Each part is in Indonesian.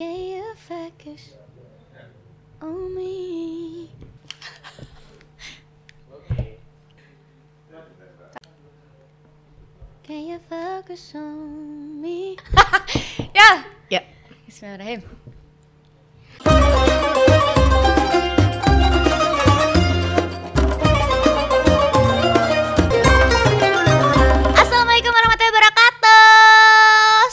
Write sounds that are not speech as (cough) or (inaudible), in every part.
you focus on me. Can you focus on me? (laughs) ya. Ya. Bismillahirrahmanirrahim. Assalamualaikum warahmatullahi wabarakatuh.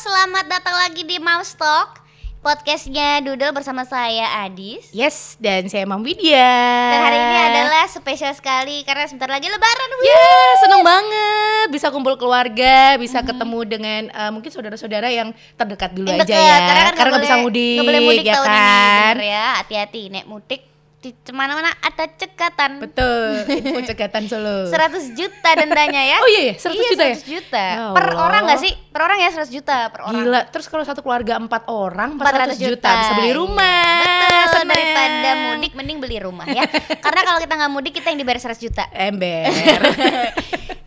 Selamat datang lagi di Mouse Talk. Podcastnya Doodle bersama saya Adis. Yes, dan saya Mam Widya. Dan hari ini adalah spesial sekali karena sebentar lagi Lebaran. Ya, seneng banget bisa kumpul keluarga, bisa ketemu dengan eh, mungkin saudara-saudara yang terdekat dulu Yang aja deket, ya. Karena, kan Karena nggak bisa boleh- mudik, nggak boleh mudik ya tahun kan? ini ya. Hati-hati nek mudik di ke mana-mana ada cekatan. Betul, (laughs) info cegatan Solo. 100 juta dendanya ya. (laughs) Oh iya ya, 100 Iya, juta ya? 100 juta. Ya Per orang gak sih? Per orang ya 100 juta per orang. Gila, terus kalau satu keluarga empat orang 400 400, juta. bisa beli Iya. rumah. Betul, Seneng. daripada mudik mending beli rumah ya. (laughs) Karena kalau kita nggak mudik kita yang dibayar 100 juta. Ember.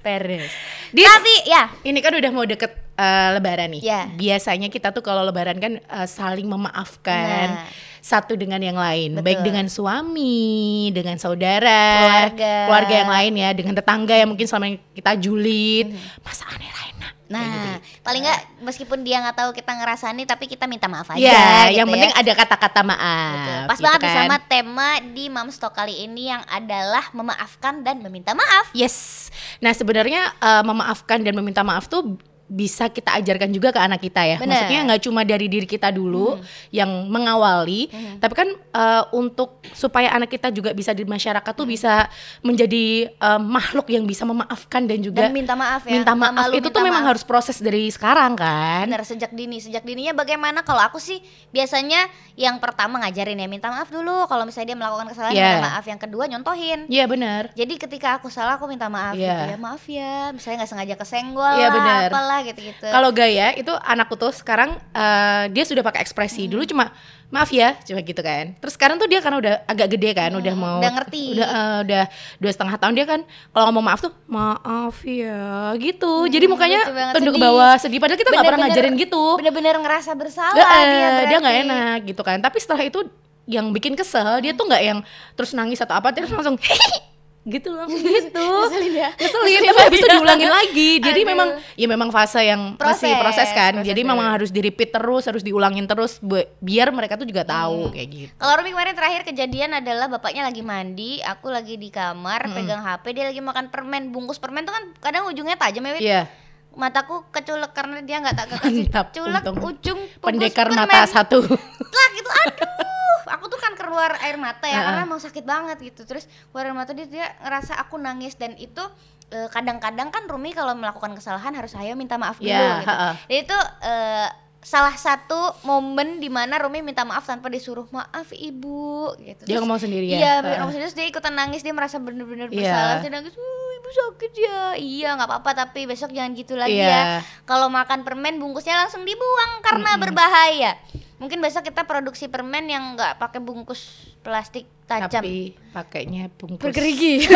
Peres. Dis, Tapi ya, ini kan udah mau deket eh, lebaran nih. Ya. Biasanya kita tuh kalau lebaran kan eh, saling memaafkan Nah. Satu dengan yang lain, Betul. baik dengan suami, dengan saudara, Keluarga. yang lain ya, dengan tetangga yang mungkin selama ini kita julid. Hmm. Masa aneh Raina. nah paling nggak meskipun dia nggak tahu kita ngerasani tapi kita minta maaf aja. Ya, gitu yang ya. penting ada kata-kata maaf. Betul. Pas gitu banget kan. sama tema di Mom Stock kali ini yang adalah memaafkan dan meminta maaf. Yes. Nah sebenarnya eh, memaafkan dan meminta maaf tuh bisa kita ajarkan juga ke anak kita ya. Bener. Maksudnya nggak cuma dari diri kita dulu yang mengawali, tapi kan eh, untuk supaya anak kita juga bisa di masyarakat tuh bisa menjadi eh, makhluk yang bisa memaafkan dan juga Dan minta maaf ya. minta maaf. malu Itu minta tuh memang maaf. harus proses dari sekarang kan. Bener sejak dini, sejak dininya bagaimana kalau aku sih biasanya yang pertama ngajarin ya minta maaf dulu kalau misalnya dia melakukan kesalahan Yeah. minta maaf, yang kedua nyontohin. Iya benar. Jadi ketika aku salah aku minta maaf Iya. gitu ya maaf ya, misalnya nggak sengaja kesenggol Iya, lah, bener. apalah gitu-gitu. Kalau gaya itu anakku tuh sekarang eh, dia sudah pakai ekspresi. Hmm. Dulu cuma maaf ya, cuma gitu kan. Terus sekarang tuh dia karena udah agak gede kan, udah mau Hmm, udah ngerti. Udah eh, udah dua setengah tahun dia kan kalau ngomong maaf tuh maaf ya gitu. Jadi mukanya Hmm, lucu banget, tunduk ke bawah sedih padahal kita nggak pernah ngajarin gitu. Bener-bener ngerasa bersalah dia berarti. dia nggak enak gitu kan. Tapi setelah itu yang bikin kesel dia tuh nggak yang terus nangis atau apa, terus langsung (laughs) gitu langsung gitu. Ngeselin ya? Ngeselin tapi habis itu diulangin lagi. Jadi Aduh. memang ya memang fase yang masih Proses, proses kan. proses Jadi memang harus di repeat terus, harus diulangin terus biar mereka tuh juga tahu kayak gitu. Kalau Rumi kemarin terakhir kejadian adalah bapaknya lagi mandi, aku lagi di kamar pegang HP, dia lagi makan permen, bungkus permen tuh kan kadang ujungnya tajam ya. Iya. Mataku keculek karena dia nggak tak kasih Mantap, culek untung. ujung bungkus Pendekar permen. mata satu. Lah gitu aduh. (laughs) Aku tuh kan keluar air mata ya Heeh. karena emang sakit banget gitu. Terus keluar air mata dia, dia ngerasa aku nangis dan itu eh, kadang-kadang kan Rumi kalau melakukan kesalahan harus saya minta maaf dulu Ya, gitu. heeh. Dan itu eh, salah satu momen di mana Rumi minta maaf tanpa disuruh maaf ibu gitu. Dia Terus- ngomong sendiri ya? Iya, Heeh. ngomong sendiri terus dia ikutan nangis dia merasa bener-bener Iya. bersalah dia nangis, "Uh, ibu sakit ya." Iya, nggak apa-apa tapi besok jangan gitu lagi Iya. ya. Kalau makan permen bungkusnya langsung dibuang karena berbahaya. Mungkin besok kita produksi permen yang nggak pakai bungkus plastik tajam. Tapi pakainya bungkus. Bergerigi.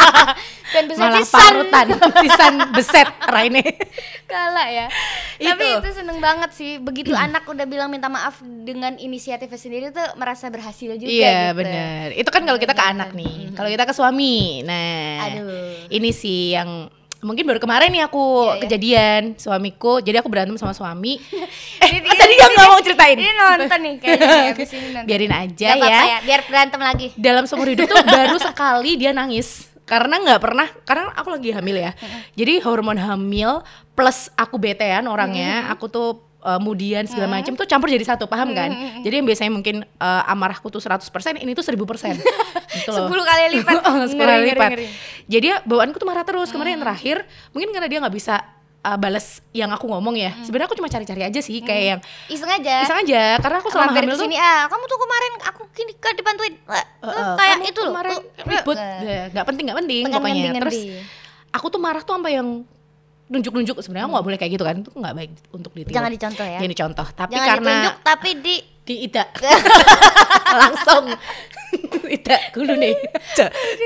(laughs) Dan besok Malah parutan, pisan beset Raine. (laughs) Kalah ya. Tapi Itu. itu seneng banget sih. Begitu (clears throat) anak udah bilang minta maaf dengan inisiatifnya sendiri tuh merasa berhasil juga Iya gitu. benar. Itu kan kalau kita ke anak nih. Kalau kita ke suami, nah Aduh. ini sih yang mungkin baru kemarin nih aku Iya, iya. kejadian suamiku. Jadi aku berantem sama suami. Ini (laughs) eh, (laughs) dia- tadi dia nggak mau ceritain. Ini nonton nih kayaknya nih, (laughs) abis ini nonton. Biarin aja Gak ya. ya, biar berantem lagi. Dalam seumur hidup tuh baru sekali dia nangis karena nggak pernah karena aku lagi hamil ya. Jadi hormon hamil plus aku betean orangnya, aku tuh uh, kemudian segala macam tuh campur jadi satu, paham kan? Jadi yang biasanya mungkin uh, amarahku tuh 100%, ini tuh 1000%. (laughs) gitu loh. 10 kali lipat. (laughs) Oh, Ngeri, 10 kali ngeri, lipat. ngeri. Jadi ya bawaanku tuh marah terus. Kemarin yang terakhir mungkin karena dia nggak bisa uh, balas yang aku ngomong ya. Sebenarnya aku cuma cari-cari aja sih kayak yang Iseng aja. iseng aja karena aku selama Mampir hamil ke tuh sini ah, kamu tuh kemarin aku gini kan dibantuin. Uh, uh, kayak itu loh. kemarin ribut nggak penting nggak penting Pengen pokoknya terus aku tuh marah tuh sampai yang nunjuk-nunjuk sebenarnya nggak boleh kayak gitu kan. Itu nggak baik untuk ditiru. Jangan dicontoh ya. Jangan dicontoh tapi Jangan karena ditunjuk tapi di di ida (laughs) langsung. Ida dulu nih.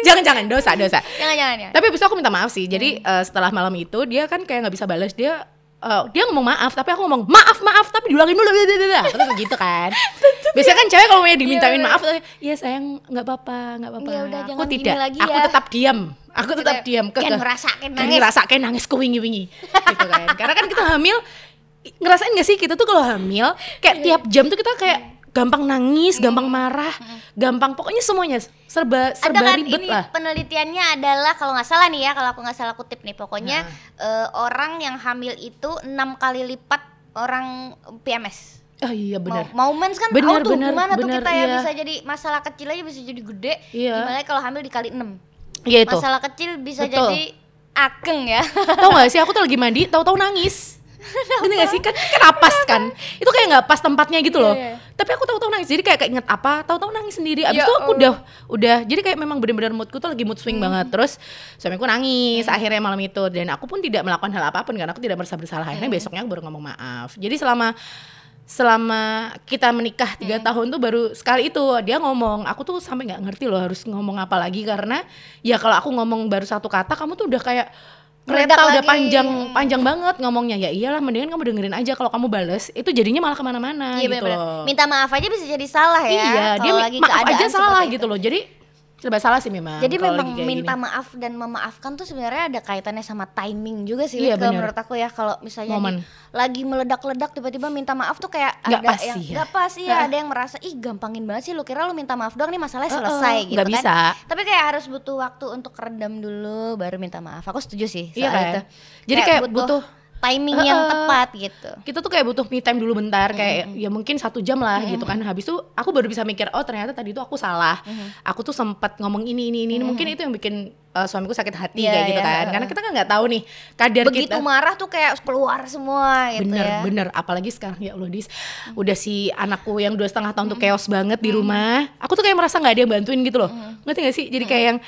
Jangan jangan. Dosa dosa. Jangan jangan ya. tapi itu aku minta maaf sih. Jadi eh, setelah malam itu dia kan kayak nggak bisa balas dia eh, dia ngomong maaf tapi aku ngomong maaf maaf tapi diulangin dulu terus kayak gitu kan. (laughs) Biasanya kan cewek kalau mau dimintain Iya, maaf iya sayang nggak apa-apa nggak apa-apa. Iya, udah, aku tidak. lagi aku ya. tetap diam. Aku tetap diam. kan ngerasain kan nangis. nangis ku wingi wingi gitu kan. Karena kan kita hamil ngerasain gak sih kita tuh kalau hamil Iya. kayak tiap jam tuh kita kayak gampang nangis gampang marah gampang pokoknya semuanya serba ada serba kan ribet ini lah. penelitiannya adalah kalau nggak salah nih ya kalau aku nggak salah kutip nih pokoknya Nah. eh, orang yang hamil itu enam kali lipat orang PMS oh iya benar. Mau, mau mens kan? Bener, auto bener, gimana tuh bener, kita ya? iya. bisa jadi masalah kecil aja bisa jadi gede. Iya. gimana kalau hamil dikali 6 Iya itu. Masalah kecil bisa Betul. jadi ageng ya. Tahu gak sih aku tuh lagi mandi tahu-tahu nangis. Ngerti gak sih kan kan apas kan. Itu kayak nggak pas tempatnya gitu loh. Iya, iya. Tapi aku tahu-tahu nangis. Jadi kayak keinget apa, tahu-tahu nangis sendiri. Abis Ya itu aku Allah. udah udah jadi kayak memang benar-benar moodku tuh lagi mood Hmm. swing banget. Terus suamiku nangis akhirnya malam itu dan aku pun tidak melakukan hal apa pun karena aku tidak merasa bersalah. Hmm. Akhirnya besoknya aku baru ngomong maaf. Jadi selama selama kita menikah tiga Hmm. tahun tuh baru sekali itu dia ngomong aku tuh sampai nggak ngerti loh harus ngomong apa lagi karena ya kalau aku ngomong baru satu kata kamu tuh udah kayak kereta udah lagi. panjang panjang banget ngomongnya ya iyalah mendingan kamu dengerin aja kalau kamu bales itu jadinya malah ke mana-mana iya gitu benar loh. minta maaf aja bisa jadi salah ya iya dia lagi maaf aja salah gitu itu. loh jadi serba salah sih memang Jadi memang kayak minta gini. maaf dan memaafkan tuh sebenarnya ada kaitannya sama timing juga sih Iya, kalau bener. menurut aku ya kalau misalnya Momen. di- lagi meledak-ledak tiba-tiba minta maaf tuh kayak Nggak ada pas yang ya. pas ya ada yang merasa ih gampangin banget sih lu kira lu minta maaf doang nih masalahnya Heeh, selesai gitu nggak kan. bisa. Tapi kayak harus butuh waktu untuk redam dulu baru minta maaf. Aku setuju sih Iya soal kan? itu. Jadi kayak butuh timing yang tepat gitu. kita tuh kayak butuh me time dulu bentar kayak ya mungkin satu jam lah gitu kan. Habis itu aku baru bisa mikir oh ternyata tadi tuh aku salah. Aku tuh sempat ngomong ini ini ini. Mungkin itu yang bikin uh, suamiku sakit hati Iya, kayak gitu iya, kan. karena kita kan nggak tahu nih kadar Begitu kita marah tuh kayak keluar semua gitu bener ya. bener. Apalagi sekarang ya Allah dis. Udah si anakku yang dua setengah tahun tuh chaos banget di rumah. Aku tuh kayak merasa nggak ada yang bantuin gitu loh. Ngerti gak sih? Jadi kayak yang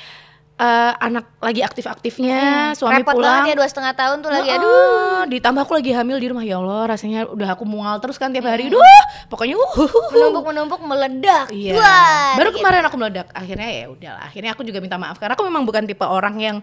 eh, anak lagi aktif-aktifnya suami Repot pulang banget ya dua setengah tahun tuh lagi aduh. Ditambah aku lagi hamil di rumah ya Allah rasanya udah aku mual terus kan tiap hari duh pokoknya uh, uh, uh. menumpuk menumpuk meledak Iya. Baru gitu. kemarin aku meledak. Akhirnya ya udahlah. Akhirnya aku juga minta maaf karena aku memang bukan tipe orang yang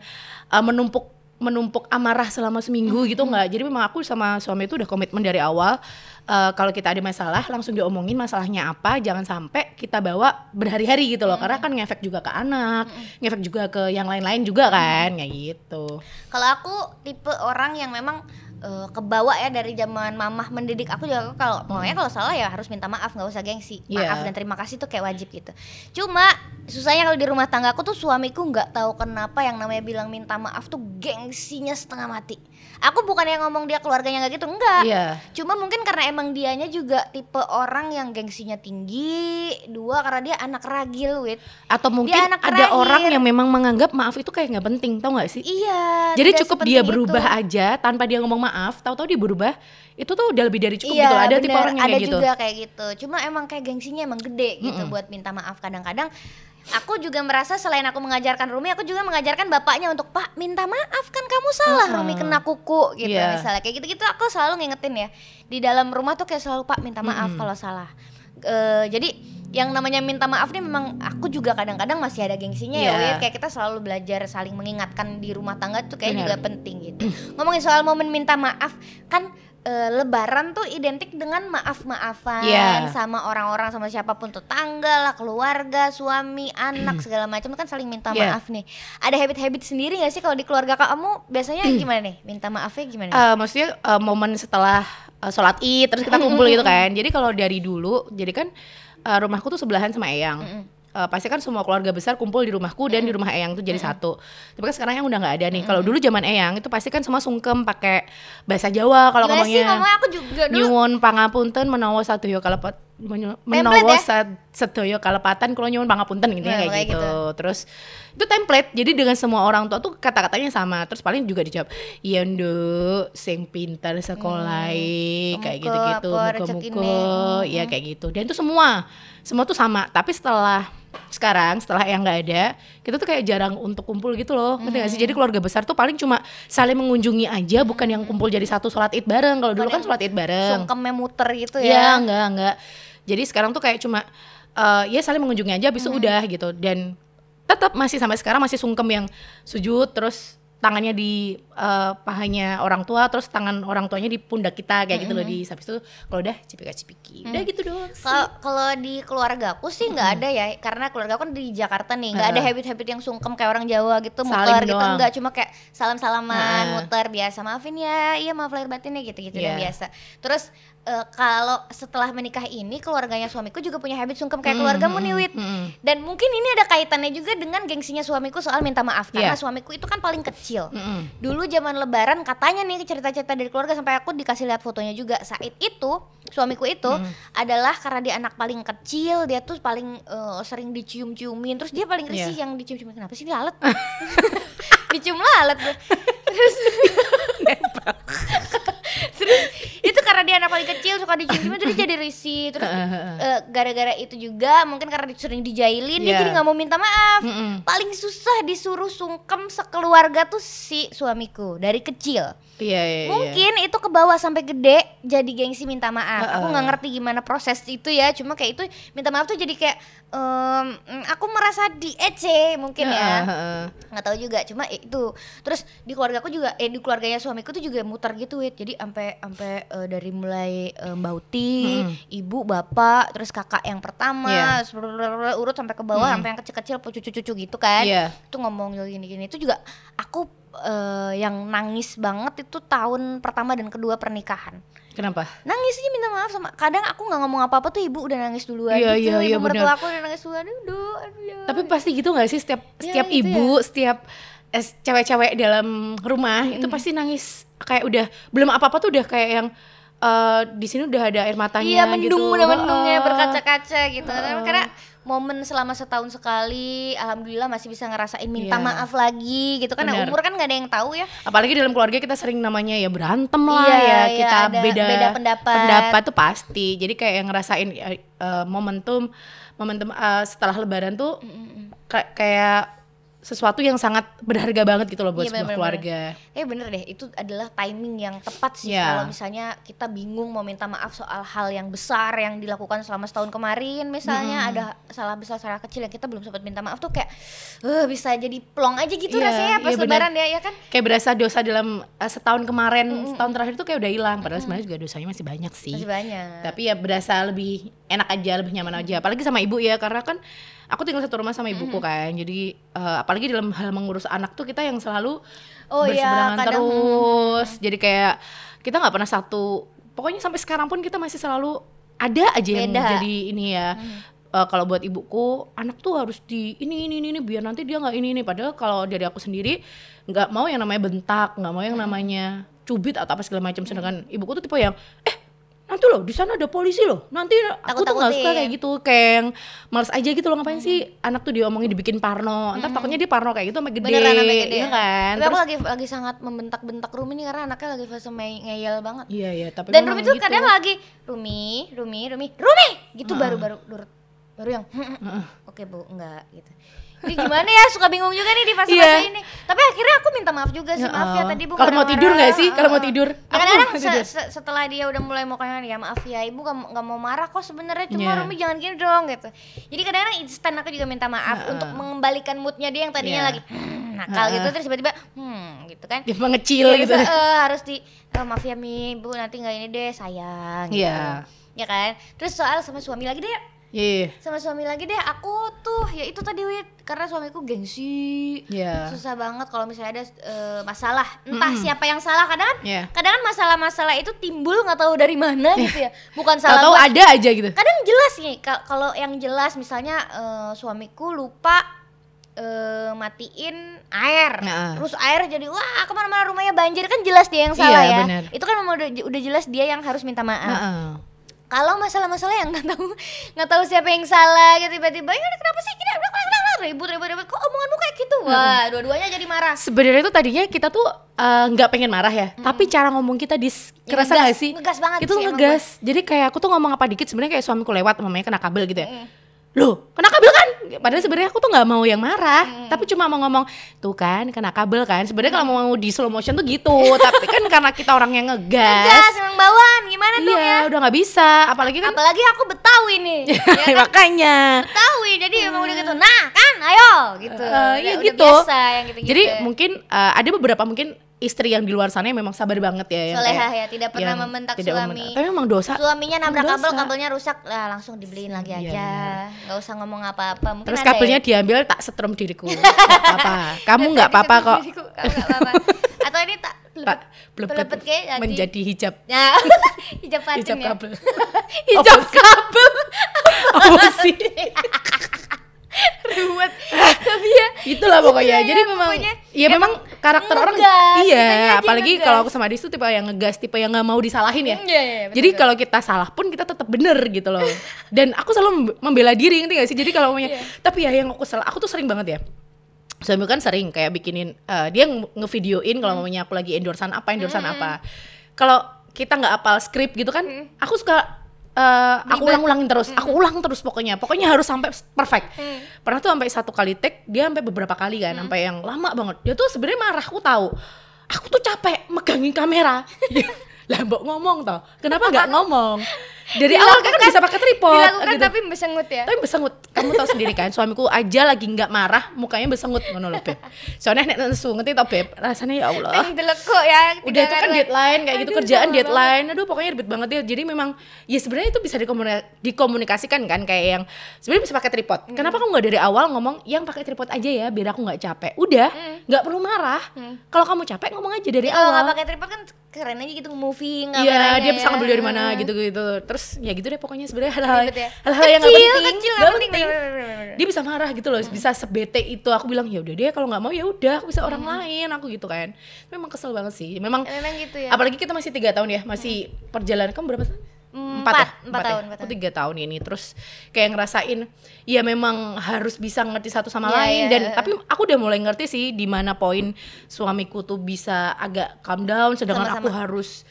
uh, menumpuk menumpuk amarah selama seminggu gitu nggak. Jadi memang aku sama suami itu udah komitmen dari awal uh, kalau kita ada masalah langsung diomongin masalahnya apa, jangan sampai kita bawa berhari-hari gitu loh. Karena kan ngefek juga ke anak, ngefek juga ke yang lain-lain juga kan, kayak gitu. Kalau aku tipe orang yang memang eh, kebawa ya dari zaman mamah mendidik aku juga kalau pokoknya kalau salah ya harus minta maaf nggak usah gengsi Iya. maaf dan terima kasih tuh kayak wajib gitu cuma susahnya kalau di rumah tangga aku tuh suamiku nggak tahu kenapa yang namanya bilang minta maaf tuh gengsinya setengah mati aku bukan yang ngomong dia keluarganya nggak gitu enggak Iya. cuma mungkin karena emang dianya juga tipe orang yang gengsinya tinggi dua karena dia anak ragil wit Atau mungkin Dia anak ada orang yang memang menganggap maaf itu kayak nggak penting, tau nggak sih? iya Jadi cukup dia itu. berubah aja tanpa dia ngomong maaf, tahu-tahu dia berubah, itu tuh udah lebih dari cukup iya, gitu. Ada tipe bener. orang yang ada kayak gitu. juga kayak gitu. Cuma emang kayak gengsinya emang gede gitu buat minta maaf kadang-kadang. Aku juga merasa selain aku mengajarkan Rumi, aku juga mengajarkan bapaknya untuk Pak minta maaf kan kamu salah Rumi kena kuku gitu Iya. misalnya kayak gitu-gitu aku selalu ngingetin ya di dalam rumah tuh kayak selalu Pak minta maaf kalau salah. Eh, jadi yang namanya minta maaf nih memang aku juga kadang-kadang masih ada gengsinya ya Iya. Wit. kayak kita selalu belajar saling mengingatkan di rumah tangga tuh kayak juga penting gitu. (clears throat) Ngomongin soal momen minta maaf kan eh, lebaran tuh identik dengan maaf-maafan Iya. sama orang-orang sama siapa pun tetangga lah, keluarga, suami, anak (clears throat) segala macam kan saling minta Iya. maaf nih. Ada habit-habit sendiri gak sih kalau di keluarga kamu biasanya gimana nih? Minta maafnya gimana? Eh, maksudnya eh, momen setelah eh, sholat id terus kita kumpul gitu kan. Jadi kalau dari dulu, jadi kan eh, rumahku tuh sebelahan sama Eyang. Eh, pasti kan semua keluarga besar kumpul di rumahku dan di rumah Eyang tuh jadi satu. Tapi kan sekarang yang udah nggak ada nih. Kalau dulu zaman Eyang itu pasti kan semua sungkem pakai bahasa Jawa kalau Gimana sih ngomongnya. ngomongnya aku juga dulu nyuwun pangapunten menawa sadoyo kalepat menyu- Menawa ya? sedoyo kalepatan kalau nyuwun pangapunten gitu ya Nah, kayak kayak gitu. gitu. Terus itu template. Jadi dengan semua orang tua tuh kata-katanya sama. Terus paling juga dijawab, "Iya, Nduk, sing pintar sekolah kayak gitu-gitu, Hmm. apa, rezekine. muka-muka." Ya kayak gitu. Dan itu semua semua tuh sama. Tapi setelah sekarang setelah yang nggak ada kita tuh kayak jarang untuk kumpul gitu loh ngerti Hmm. gak sih jadi keluarga besar tuh paling cuma saling mengunjungi aja bukan yang kumpul jadi satu sholat id bareng kalau dulu kan sholat id bareng sungkemnya muter gitu Iya, ya. enggak, enggak. Jadi sekarang tuh kayak cuma eh, ya saling mengunjungi aja habis itu udah gitu dan tetap masih sampai sekarang masih sungkem yang sujud terus tangannya di eh, pahanya orang tua terus tangan orang tuanya di pundak kita kayak gitu loh di habis itu kalau udah cipika cipiki udah gitu doang. Kalau kalau di keluarga aku sih nggak ada ya, karena keluarga aku kan di Jakarta nih, nggak ada Heeh. habit-habit yang sungkem kayak orang Jawa gitu, Saling muter gitu enggak, cuma kayak salam-salaman, Heeh. muter biasa, maafin ya, iya maaf lahir batin ya gitu-gitu dan Iya. biasa. Terus eh, kalau setelah menikah ini keluarganya suamiku juga punya habit sungkem kayak Mm, keluargamu mm, nih Wit. mm, Dan mungkin ini ada kaitannya juga dengan gengsinya suamiku soal minta maaf karena Iya. suamiku itu kan paling kecil. Mm-mm. Dulu zaman lebaran katanya nih cerita-cerita dari keluarga sampai aku dikasih lihat fotonya juga. Saat itu suamiku itu Hmm. adalah karena dia anak paling kecil, dia tuh paling eh, sering dicium-ciumin. Terus dia paling risih Iya. yang dicium-ciumin. Kenapa sih dia alat? (laughs) Dicium lalat. Terus (laughs) (laughs) Terus itu karena dia anak paling kecil suka dicium-ciumin terus jadi risih. Terus eh, gara-gara itu juga mungkin karena sering dijailin dia Iya. jadi nggak mau minta maaf. Mm-mm. Paling susah disuruh sungkem sekeluarga tuh si suamiku dari kecil. Iya, iya, iya. Mungkin itu ke bawah sampai gede jadi gengsi minta maaf. Aku Heeh. nggak ngerti gimana proses itu ya. Cuma kayak itu minta maaf tuh jadi kayak em, aku merasa di EC mungkin Heeh, ya. heeh. Nggak tahu juga. Cuma itu. Terus di keluarga aku juga eh di keluarganya suamiku tuh juga muter gitu wit. Jadi sampai sampai eh, dari mulai eh, Mbak Uti, Mm-mm. ibu, bapak, terus kakak yang pertama, Iya. terus urut sampai ke bawah Mm. sampai yang kecil-kecil cucu-cucu gitu kan Iya. itu ngomong gini-gini itu juga aku eh, yang nangis banget itu tahun pertama dan kedua pernikahan Kenapa? nangis aja minta maaf sama kadang aku nggak ngomong apa-apa tuh ibu udah nangis duluan Iya, gitu iya, iya, benar. aku udah nangis duluan aduh aduh ya. Tapi pasti gitu gak sih setiap Ya, setiap gitu ibu, setiap eh, cewek-cewek dalam rumah itu pasti nangis kayak udah belum apa-apa tuh udah kayak yang eh, di sini udah ada air matanya iya mendung gitu. udah mendungnya Heeh. berkaca-kaca gitu Tapi karena momen selama setahun sekali alhamdulillah masih bisa ngerasain minta Iya. maaf lagi gitu kan Nah, umur kan nggak ada yang tahu ya Apalagi dalam keluarga kita sering namanya ya berantem lah Iya, ya iya, kita ada beda beda pendapat. pendapat tuh pasti. Jadi kayak yang ngerasain eh, momentum momentum eh, setelah lebaran tuh ka- kayak sesuatu yang sangat berharga banget gitu loh buat Iya, sebuah bener-bener. keluarga. Eh bener deh, itu adalah timing yang tepat sih Iya. kalau misalnya kita bingung mau minta maaf soal hal yang besar yang dilakukan selama setahun kemarin, misalnya ada salah besar salah kecil yang kita belum sempat minta maaf tuh kayak eh bisa jadi plong aja gitu Iya, rasanya pas iya bener. lebaran ya, ya kan? Kayak berasa dosa dalam eh, setahun kemarin, setahun terakhir tuh kayak udah hilang. Padahal sebenarnya juga dosanya masih banyak sih. Masih banyak. Tapi ya berasa lebih enak aja, lebih nyaman aja. Apalagi sama ibu ya, karena kan aku tinggal satu rumah sama ibuku kan. Jadi eh, apalagi dalam hal mengurus anak tuh kita yang selalu Oh iya, berseberangan kadang- terus. Jadi kayak kita nggak pernah satu. Pokoknya sampai sekarang pun kita masih selalu ada aja yang Beda. jadi ini ya. Eh, kalau buat ibuku anak tuh harus di ini ini ini, ini biar nanti dia nggak ini ini padahal kalau dari aku sendiri nggak mau yang namanya bentak nggak mau yang namanya cubit atau apa segala macam sedangkan ibuku tuh tipe yang eh nanti loh di sana ada polisi loh. Nanti aku tuh nggak suka kayak gitu yang males aja gitu loh ngapain sih anak tuh diomongin dibikin parno. Ntar takutnya dia parno kayak gitu sampai gede, Beneran sampai gede. iya kan? Tapi aku Terus- lagi lagi sangat membentak-bentak Rumi nih karena anaknya lagi fase main ngeyel banget. iya iya tapi Dan Rumi tuh gitu. kadang lagi Rumi, Rumi, Rumi, Rumi! Gitu baru baru baru baru yang oke bu enggak gitu. Jadi gimana ya suka bingung juga nih di fase-fase Iya. ini. Tapi akhirnya aku minta maaf juga sih maaf ya Heeh. tadi bu. Kalau mau tidur nggak sih? Kalau mau tidur? Ya, Kadang-kadang se- se- setelah dia udah mulai mau kayak ya maaf ya ibu nggak mau marah kok sebenarnya cuma Iya. Rumi jangan gini dong gitu. Jadi kadang-kadang instan aku juga minta maaf Heeh. untuk mengembalikan moodnya dia yang tadinya Iya. lagi "Hmm," nakal gitu terus tiba-tiba hmm gitu kan. dia mengecil gitu terus, eh, harus di "Eh, maaf ya mi bu nanti nggak ini deh sayang gitu. Iya. ya kan terus soal sama suami lagi deh iya sama suami lagi deh aku tuh ya itu tadi wit karena suamiku gengsi. Iya. susah banget kalau misalnya ada eh, masalah. Entah siapa yang salah. Kadang kan Iya. kadang kan masalah-masalah itu timbul nggak tahu dari mana gitu ya. Bukan salah tahu ada aja gitu. Kadang jelas nih ka- kalau yang jelas misalnya eh, suamiku lupa eh, matiin air. Nah. terus air jadi wah ke mana-mana rumahnya banjir. Kan jelas dia yang salah Iya, ya. benar. itu kan memang udah, udah jelas dia yang harus minta maaf. Heeh. Kalau masalah-masalah yang nggak tahu (laughs) nggak tahu siapa yang salah gitu tiba-tiba ya kenapa sih? Kita ribut ribut ribut kok omonganmu kayak gitu? Wah dua-duanya jadi marah. Sebenarnya tuh tadinya kita tuh eh, nggak pengen marah ya tapi cara ngomong kita dis Ya, kerasa ngegas- gak sih? ngegas banget itu sih ngegas. Jadi kayak aku tuh ngomong apa dikit sebenarnya kayak suamiku lewat mamanya kena kabel gitu ya loh kena kabel kan? Padahal sebenarnya aku tuh nggak mau yang marah. Tapi cuma mau ngomong tuh kan kena kabel kan? Sebenarnya kalau mau di slow motion tuh gitu. (laughs) Tapi kan karena kita orang yang gas ngegas emang bawaan. Gimana dong ya? iya udah nggak bisa. Apalagi kan apalagi aku betawi nih. (laughs) Ya kan? makanya. Betawi jadi emang udah gitu. Nah kan? Ayo gitu. Udah- iya udah gitu. biasa yang gitu gitu Jadi mungkin eh, ada beberapa mungkin istri yang di luar sana memang sabar banget ya kayak- ya, tidak pernah yang membentak tidak suami. membentak. Tapi memang dosa. suaminya nabrak Dosa. kabel kabelnya rusak lah langsung dibeliin lagi Iya, aja nggak usah ngomong apa-apa mungkin Terus kabelnya ya. diambil tak setrum diriku. Apa-apa. Kamu nggak apa-apa kok. diriku, apa-apa (laughs) atau ini tak pelepet pelepet kayak jadi menjadi hijab. ya (laughs) hijab patin Hijab ya kabel. (laughs) hijab Apa kabel Apa sih? (laughs) ruwet tapi ya Itulah pokoknya. Itulah ya, Jadi memang pokoknya ya memang karakter orang ngegas, kitanya iya, apalagi ngegas. kalau aku sama Adis tuh tipe yang ngegas, tipe yang nggak mau disalahin ya. Iya, iya, iya, betul, Jadi kalau kita salah pun kita tetap bener gitu loh. (laughs) Dan aku selalu mem- membela diri ngerti gak sih? Jadi kalau Iya. punya tapi ya yang aku salah, aku tuh sering banget ya. Suami kan sering kayak bikinin eh, dia nge- ngevideoin kalau Hmm. mamanya aku lagi endorsan apa, endorsan apa. Kalau kita nggak apal skrip gitu kan, Hmm. aku suka eh, aku ulang-ulangin terus, aku ulang terus pokoknya. Pokoknya harus sampai perfect. Hmm. Pernah tuh sampai satu kali take, dia sampai beberapa kali kan, sampai yang lama banget. Dia tuh sebenarnya marah, aku tahu. Aku tuh capek megangin kamera. (laughs) lah mbok ngomong toh kenapa nggak ngomong dari awal kan bisa pakai tripod. dilakukan gitu. tapi besengut ya? Tapi besengut. Kamu tahu sendiri kan suamiku aja lagi nggak marah mukanya besengut. Ngono loh beb. Soalnya nek nesu ngerti tau beb? Rasanya ya Allah. Deleko ya udah itu kan deadline kayak gitu Aduh, kerjaan deadline. Aduh pokoknya ribet banget ya. Jadi memang ya sebenarnya itu bisa dikomuni- dikomunikasikan kan kayak yang sebenarnya bisa pakai tripod. Kenapa kamu nggak dari awal ngomong yang pakai tripod aja ya biar aku nggak capek. Udah nggak perlu marah. Kalau kamu capek ngomong aja dari kalau nggak awal. pakai tripod kan keren aja gitu moving Iya, dia bisa ya. ngambil dari mana gitu-gitu. Terus ya gitu deh pokoknya sebenarnya hal-hal ya. hal-hal yang nggak penting, kecil, nggak penting. penting. Dia bisa marah gitu loh, bisa sebete itu. Aku bilang ya udah deh kalau nggak mau ya udah, aku bisa orang lain aku gitu kan. Memang kesel banget sih. Memang Ya, memang gitu ya. apalagi kita masih tiga tahun ya, masih perjalanan kamu berapa tahun? Hmm, Empat, ya? empat, empat tahun, ya? empat Aku tahun. tiga tahun ini terus kayak ngerasain ya memang harus bisa ngerti satu sama Iya, lain iya, dan iya. tapi aku udah mulai ngerti sih di mana poin suamiku tuh bisa agak calm down sedangkan aku Sama-sama. harus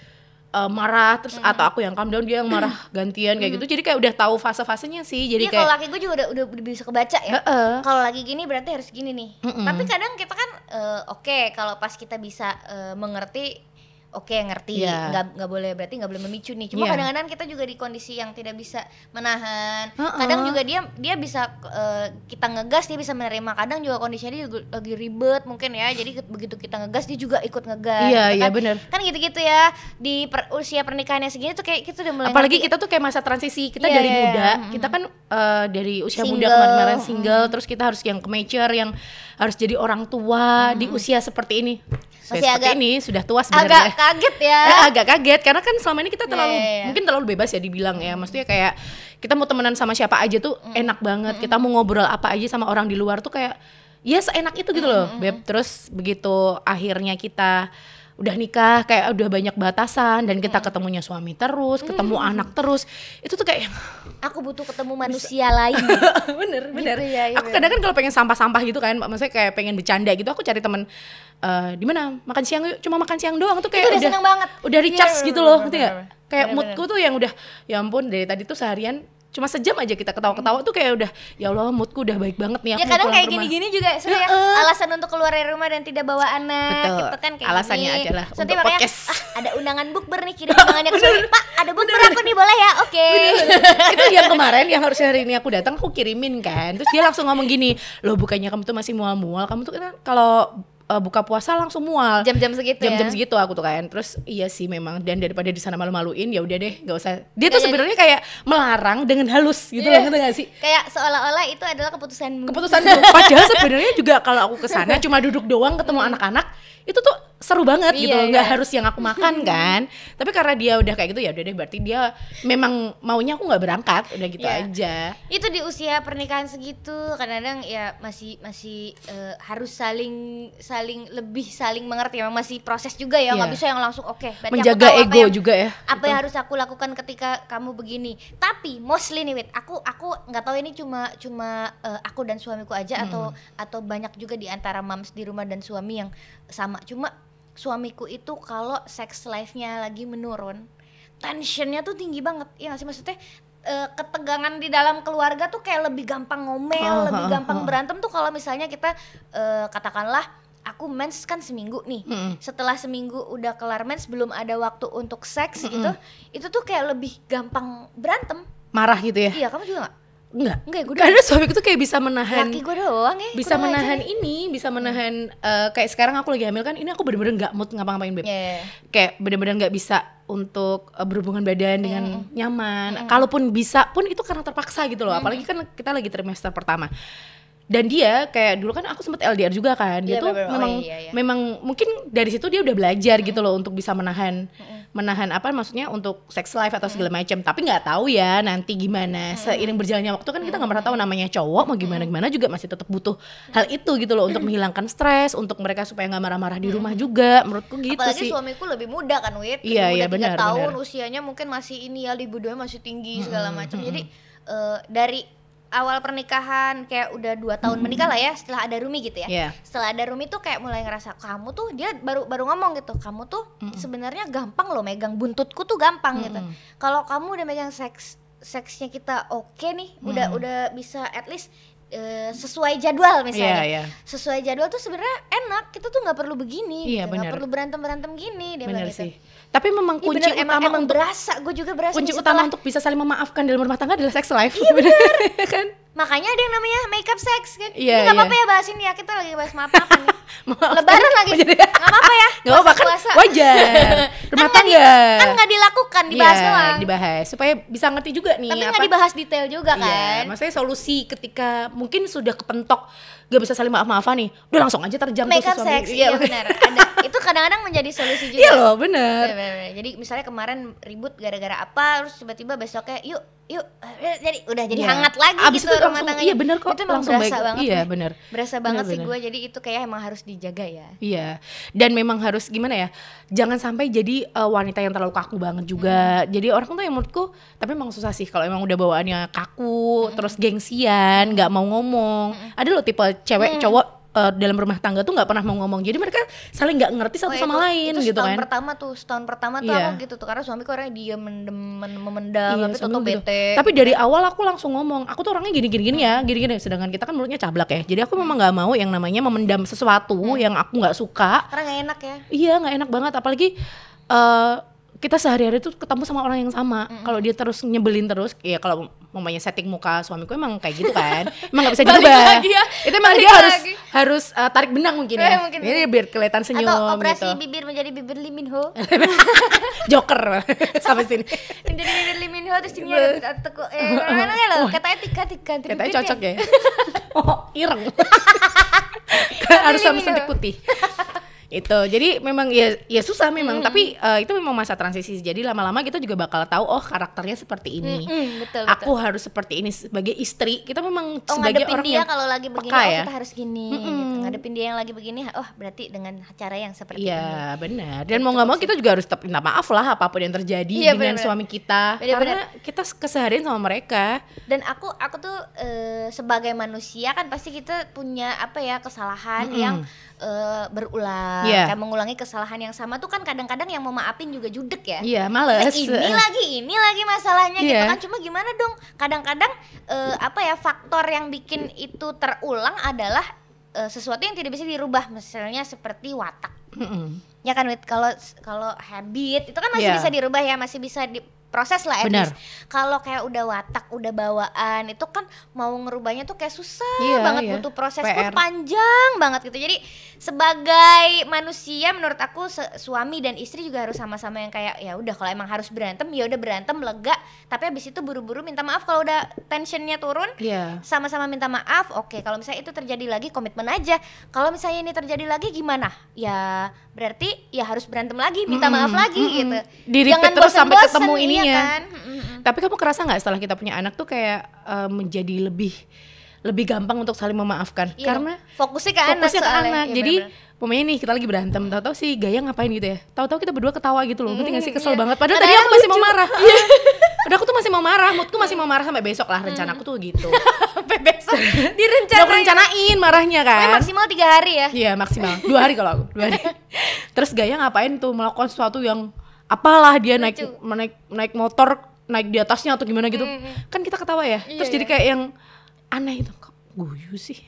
uh, marah terus atau aku yang calm down dia yang marah (laughs) gantian kayak gitu jadi kayak udah tahu fase-fasenya sih jadi Iya kayak kalau laki gue juga udah, udah udah bisa kebaca ya. Heeh. Kalau lagi gini berarti harus gini nih. Mm-mm. Tapi kadang kita kan eh, oke kalau pas kita bisa eh, mengerti oke ngerti Iya. nggak nggak boleh berarti nggak boleh memicu nih cuma Iya. kadang-kadang kita juga di kondisi yang tidak bisa menahan Heeh. kadang juga dia dia bisa eh, kita ngegas dia bisa menerima kadang juga kondisinya dia juga lagi ribet mungkin ya jadi begitu kita ngegas dia juga ikut ngegas Iya, gitu iya, kan. bener. kan gitu-gitu ya di per- usia pernikahannya segini tuh kayak kita udah mulai apalagi ngerti kita tuh kayak masa transisi kita Iya, dari iya, muda iya. kita kan uh, dari usia muda Single. kemarin-kemarin single terus kita harus yang ke mature yang harus jadi orang tua di usia seperti ini Saya Masih agak- ini sudah tua agak sebenarnya kaget ya. (laughs) Eh, agak kaget karena kan selama ini kita terlalu Iya, iya, iya. mungkin terlalu bebas ya dibilang ya. Maksudnya kayak kita mau temenan sama siapa aja tuh enak banget. Kita mau ngobrol apa aja sama orang di luar tuh kayak ya seenak itu gitu loh beb. Terus begitu akhirnya kita udah nikah kayak udah banyak batasan dan kita ketemunya suami terus ketemu anak terus itu tuh kayak aku butuh ketemu manusia lain. Bener (laughs) bener. Gitu ya, iya. Aku bener. kadang kan kalau pengen sampah-sampah gitu kan maksudnya kayak pengen bercanda gitu aku cari temen eh, di mana? Makan siang yuk. Cuma makan siang doang tuh kayak Itu udah seneng banget. udah recharge Iya, gitu bener, loh bener, ngerti bener, bener. kayak Bener, moodku tuh yang udah ya ampun dari tadi tuh seharian cuma sejam aja kita ketawa-ketawa tuh kayak udah ya Allah moodku udah baik banget nih aku ya kadang kayak gini-gini juga seru ya. Heeh. alasan untuk keluar dari rumah dan tidak bawa anak Betul. gitu kan kayak Alasannya gini. adalah nanti untuk makanya, podcast. ah, ada (laughs) undangan bukber nih kirim undangannya ke suami pak ada bukber aku nih boleh ya? Oke. Itu yang (laughs) kemarin yang harusnya hari ini aku datang aku kirimin kan. Terus dia langsung ngomong gini loh bukannya kamu tuh masih mual-mual? Kamu tuh kan kalau eh, buka puasa langsung mual. Jam-jam segitu jam-jam ya segitu aku tuh kan terus iya sih memang. Dan daripada di sana malu-maluin ya udah deh nggak usah. Dia tuh Nggak jadi. sebenarnya kayak melarang dengan halus gitu Iya. loh ngerti gak sih? Kayak seolah-olah itu adalah keputusanmu. Keputusan gue. padahal sebenarnya juga kalau aku ke sana cuma duduk doang ketemu anak-anak itu tuh seru banget gitu Iya, loh. nggak iya. harus yang aku makan (laughs) kan? Tapi karena dia udah kayak gitu ya udah deh berarti dia memang maunya aku nggak berangkat udah gitu Iya. aja. Itu di usia pernikahan segitu kadang-kadang ya masih masih eh, harus saling saling lebih saling mengerti. Memang masih proses juga ya nggak Iya. bisa yang langsung oke aku menjaga ego yang- juga ya apa yang harus aku lakukan ketika kamu begini. Tapi mostly nih wait aku aku nggak tahu ini cuma cuma eh, aku dan suamiku aja atau atau banyak juga di antara moms di rumah dan suami yang sama. Cuma suamiku itu kalau sex life-nya lagi menurun tensionnya tuh tinggi banget. Ya nggak sih? Maksudnya eh, ketegangan di dalam keluarga tuh kayak lebih gampang ngomel Oh, lebih oh, gampang oh. berantem tuh kalau misalnya kita eh, katakanlah aku mens kan seminggu nih. Mm-mm. setelah seminggu udah kelar mens belum ada waktu untuk seks gitu itu tuh kayak lebih gampang berantem. Marah gitu ya? Iya kamu juga nggak enggak Enggak gua karena suamiku tuh kayak bisa menahan Laki gue doang ya. bisa menahan ajar. ini bisa menahan eh, kayak sekarang aku lagi hamil kan ini aku bener-bener nggak mood ngapa-ngapain beb Iya. kayak bener-bener nggak bisa untuk eh, berhubungan badan dengan nyaman kalaupun bisa pun itu karena terpaksa gitu loh apalagi kan kita lagi trimester pertama dan dia kayak dulu kan aku sempet LDR juga kan dia Iya, tuh bener-bener. Oh, memang iya, iya. memang mungkin dari situ dia udah belajar gitu loh untuk bisa menahan menahan apa maksudnya untuk sex life atau segala macam. Tapi nggak tahu ya nanti gimana. Seiring berjalannya waktu kan kita nggak pernah tahu namanya cowok mau gimana gimana juga masih tetap butuh hal itu gitu loh. Untuk menghilangkan stres untuk mereka supaya nggak marah-marah di rumah juga. Menurutku gitu Apalagi sih. suamiku lebih muda kan Wit. Iya, iya, benar, tahun benar. usianya mungkin masih ini ya libidonya masih tinggi segala macam. jadi eh, dari awal pernikahan kayak udah dua tahun menikah lah ya setelah ada Rumi gitu ya. Iya. setelah ada Rumi tuh kayak mulai ngerasa kamu tuh dia baru baru ngomong gitu kamu tuh sebenarnya gampang loh megang buntutku tuh gampang gitu. Kalau kamu udah megang seks seksnya kita oke nih udah udah bisa at least eh, sesuai jadwal misalnya. Iya, iya. sesuai jadwal tuh sebenarnya enak kita tuh nggak perlu begini Iya, gitu. nggak perlu berantem berantem gini dia bilang bener gitu. sih tapi memang Iya kunci bener, emang, utama emang untuk berasa gue juga berasa kunci utama untuk bisa saling memaafkan dalam rumah tangga adalah sex life. Iya bener (laughs) kan? Makanya ada yang namanya makeup sex kan? Iya, ini nggak iya. apa-apa ya bahas ini ya kita lagi bahas (laughs) maaf maafan nih lebaran lagi. Nggak apa-apa ya (laughs) Nggak apa-apa kan wajar. Rumah Kan nggak di- tangga. kan nggak dilakukan dibahas Iya, doang. dibahas. Supaya bisa ngerti juga nih tapi apa nggak dibahas detail juga Iya, kan. maksudnya solusi ketika mungkin sudah kepentok gak bisa saling maaf-maafan nih udah langsung aja terjam makeup suami. sex iya benar ada (laughs) itu kadang-kadang menjadi solusi juga iya loh bener. Jadi misalnya kemarin ribut gara-gara apa, terus tiba-tiba besoknya yuk yuk eh, jadi udah jadi Iya. hangat lagi Abis gitu itu rumah iya bener kok, Itu emang langsung berasa baik. banget. Iya, deh. bener. Berasa banget sih Bener, gue. Jadi itu kayak emang harus dijaga ya. Iya, dan memang harus gimana ya? Jangan sampai jadi eh, wanita yang terlalu kaku banget juga. Jadi orang tuh yang menurutku, tapi emang susah sih kalau emang udah bawaannya kaku, terus gengsian, nggak mau ngomong. Ada loh tipe cewek cowok eh, dalam rumah tangga tuh nggak pernah mau ngomong. Jadi mereka saling nggak ngerti satu Oh, sama itu- lain itu gitu setahun kan. pertama tuh, setahun pertama tuh Iya. aku gitu tuh karena suamiku orangnya dia mendem, men- memendam, tapi suami toko gitu. bete. Tapi dari awal aku langsung ngomong, aku tuh orangnya gini-gini gini ya, gini-gini. Sedangkan kita kan mulutnya cablak ya. Jadi aku memang nggak mau yang namanya memendam sesuatu yang aku nggak suka. karena gak enak ya. Iya nggak enak banget apalagi eh kita sehari-hari tuh ketemu sama orang yang sama. Kalau dia terus nyebelin terus, ya kalau mamanya setting muka suamiku emang kayak gitu kan. (laughs) emang nggak bisa dirubah. lagi ya, Itu emang balik dia harus lagi. harus eh, tarik benang mungkin Eh, ya. mungkin. Jadi biar kelihatan senyum Atau operasi gitu. bibir menjadi bibir Lee Min Ho. (laughs) Joker (laughs) sampai sini. menjadi bibir Lee Min Ho terus ini ada tekuk eh mana ya lo? Katanya tika tika tika. Katanya cocok ya. oh, ireng. harus sama suntik putih. Itu. Jadi memang ya ya susah memang. Tapi eh, itu memang masa transisi jadi lama-lama kita juga bakal tahu oh karakternya seperti ini. Mm, betul, aku harus seperti ini sebagai istri. Kita memang Oh sebagai orang dia yang kalau lagi begini peka oh ya. kita harus gini gitu. Ngadepin dia yang lagi begini oh berarti dengan cara yang seperti ini. Iya benar. Dan mau nggak mau kita juga harus tetap minta maaf lah apa pun yang terjadi Iya, dengan benar-benar. suami kita. Benar-benar. karena kita keseharian sama mereka. Dan aku aku tuh eh, sebagai manusia kan pasti kita punya apa ya kesalahan yang eh, berulang Iya. kayak mengulangi kesalahan yang sama tuh kan kadang-kadang yang mau maafin juga judek ya. iya Nah, males ini lagi ini lagi masalahnya gitu Iya. kan cuma gimana dong kadang-kadang eh, apa ya faktor yang bikin itu terulang adalah eh, sesuatu yang tidak bisa dirubah misalnya seperti watak Mm-mm. ya kan kalau kalau habit itu kan masih Iya. bisa dirubah ya masih bisa diproses lah at Benar. least. kalau kayak udah watak udah bawaan itu kan mau ngerubahnya tuh kayak susah Iya, banget iya. butuh proses PR. panjang banget gitu jadi sebagai manusia menurut aku suami dan istri juga harus sama-sama yang kayak ya udah kalau emang harus berantem ya udah berantem lega tapi habis itu buru-buru minta maaf kalau udah tensionnya turun Iya. sama-sama minta maaf oke kalau misalnya itu terjadi lagi komitmen aja kalau misalnya ini terjadi lagi gimana ya berarti ya harus berantem lagi minta maaf lagi gitu Di-repeat terus sampai ketemu iya ininya. kan? Mm-mm. Tapi kamu kerasa nggak setelah kita punya anak tuh kayak eh, menjadi lebih lebih gampang untuk saling memaafkan Iya karena fokusnya ke anak fokusnya ke soalnya. anak. Iya, Jadi pemainnya nih kita lagi berantem, tahu-tahu si Gaya ngapain gitu ya. Tahu-tahu kita berdua ketawa gitu loh. Ngerti nggak sih kesel iya. banget. Padahal tadi Kadang-kadang aku masih mau lucu. marah. (laughs) Udah aku tuh masih mau marah, moodku masih mau marah sampai besok lah rencanaku tuh gitu. (laughs) sampai besok direncanain aku rencanain marahnya kan. Pokoknya maksimal tiga hari ya Iya maksimal dua hari kalau aku dua hari. (laughs) Terus Gaya ngapain tuh melakukan sesuatu yang apalah dia naik Lucu. naik naik motor naik di atasnya atau gimana gitu. Kan kita ketawa ya. Terus Iya, jadi iya. kayak yang aneh itu kok guyu sih.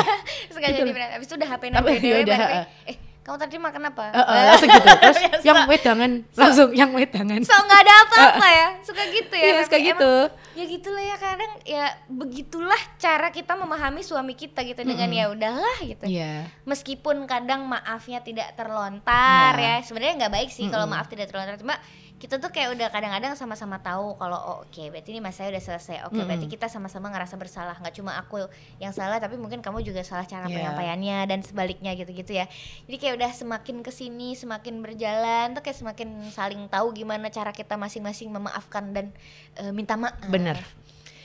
(laughs) Jadi berat. Abis itu udah HP Tapi BDW, ya. Eh kamu tadi makan apa? Eh, eh, langsung gitu terus yang wedangan langsung yang wedangan. so nggak ada apa-apa ya? Suka gitu ya Iya, suka tapi gitu. emang- ya gitulah ya kadang ya begitulah cara kita memahami suami kita gitu dengan ya udahlah gitu. Iya. Meskipun kadang maafnya tidak terlontar Iya. ya sebenarnya nggak baik sih kalau maaf tidak terlontar. Cuma kita tuh kayak udah kadang-kadang sama-sama tahu kalau oh, oke berarti ini masalahnya udah selesai. Oke berarti kita sama-sama ngerasa bersalah. Nggak cuma aku yang salah tapi mungkin kamu juga salah cara Iya. penyampaiannya dan sebaliknya gitu-gitu ya. Jadi kayak udah semakin ke sini semakin berjalan tuh kayak semakin saling tahu gimana cara kita masing-masing memaafkan dan eh, minta maaf. Bener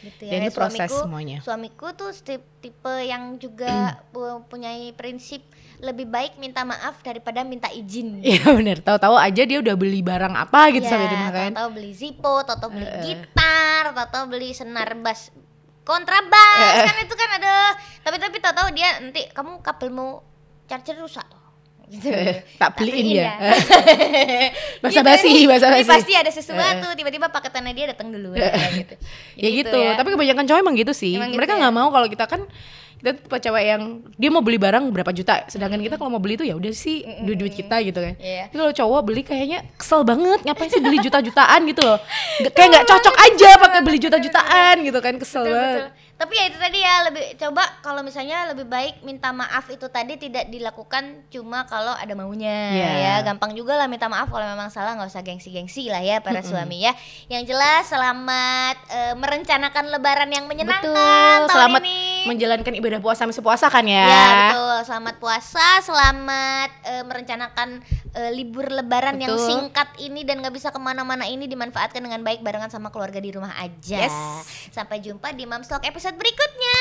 gitu Dan itu proses suamiku- semuanya. suamiku tuh tipe, yang juga (clears throat) pu- punya prinsip lebih baik minta maaf daripada minta izin. (laughs) Iya bener, tahu-tahu aja dia udah beli barang apa gitu Ya, sampai di rumah kan. tahu beli Zippo, tahu beli gitar, tahu beli senar bass kontrabas. Kan itu kan ada. Tapi tapi tahu-tahu dia nanti kamu kabelmu charger rusak tuh gitu. (laughs) Tak beliin ya. ya. Basa-basi, Gitu. basi-basi. Ini pasti ada sesuatu tiba-tiba paketannya dia datang dulu (laughs) gitu. ya gitu, tapi kebanyakan cowok emang gitu sih. Emang gitu Mereka ya? nggak mau kalau kita kan kita tipe cewek yang dia mau beli barang berapa juta, sedangkan kita kalau mau beli itu ya udah sih duit duit kita gitu kan. Tapi kalau cowok beli kayaknya kesel banget, ngapain sih beli juta-jutaan gitu loh? Nggak- (laughs) kayak nggak cocok aja pakai beli juta-jutaan gitu kan, kesel Betul, banget. betul. Tapi ya itu tadi ya lebih coba kalau misalnya lebih baik minta maaf itu tadi tidak dilakukan cuma kalau ada maunya Iya. ya. Gampang juga lah minta maaf kalau memang salah nggak usah gengsi-gengsi lah ya para suami ya. Yang jelas selamat eh, merencanakan lebaran yang menyenangkan Betul, tahun selamat ini. Menjalankan ibadah puasa misi puasa kan ya. Ya betul, selamat puasa, selamat eh, merencanakan eh, libur lebaran yang Betul. singkat ini dan nggak bisa ke mana-mana ini dimanfaatkan dengan baik barengan sama keluarga di rumah aja. Yes. Sampai jumpa di Mamstalk episode berikutnya.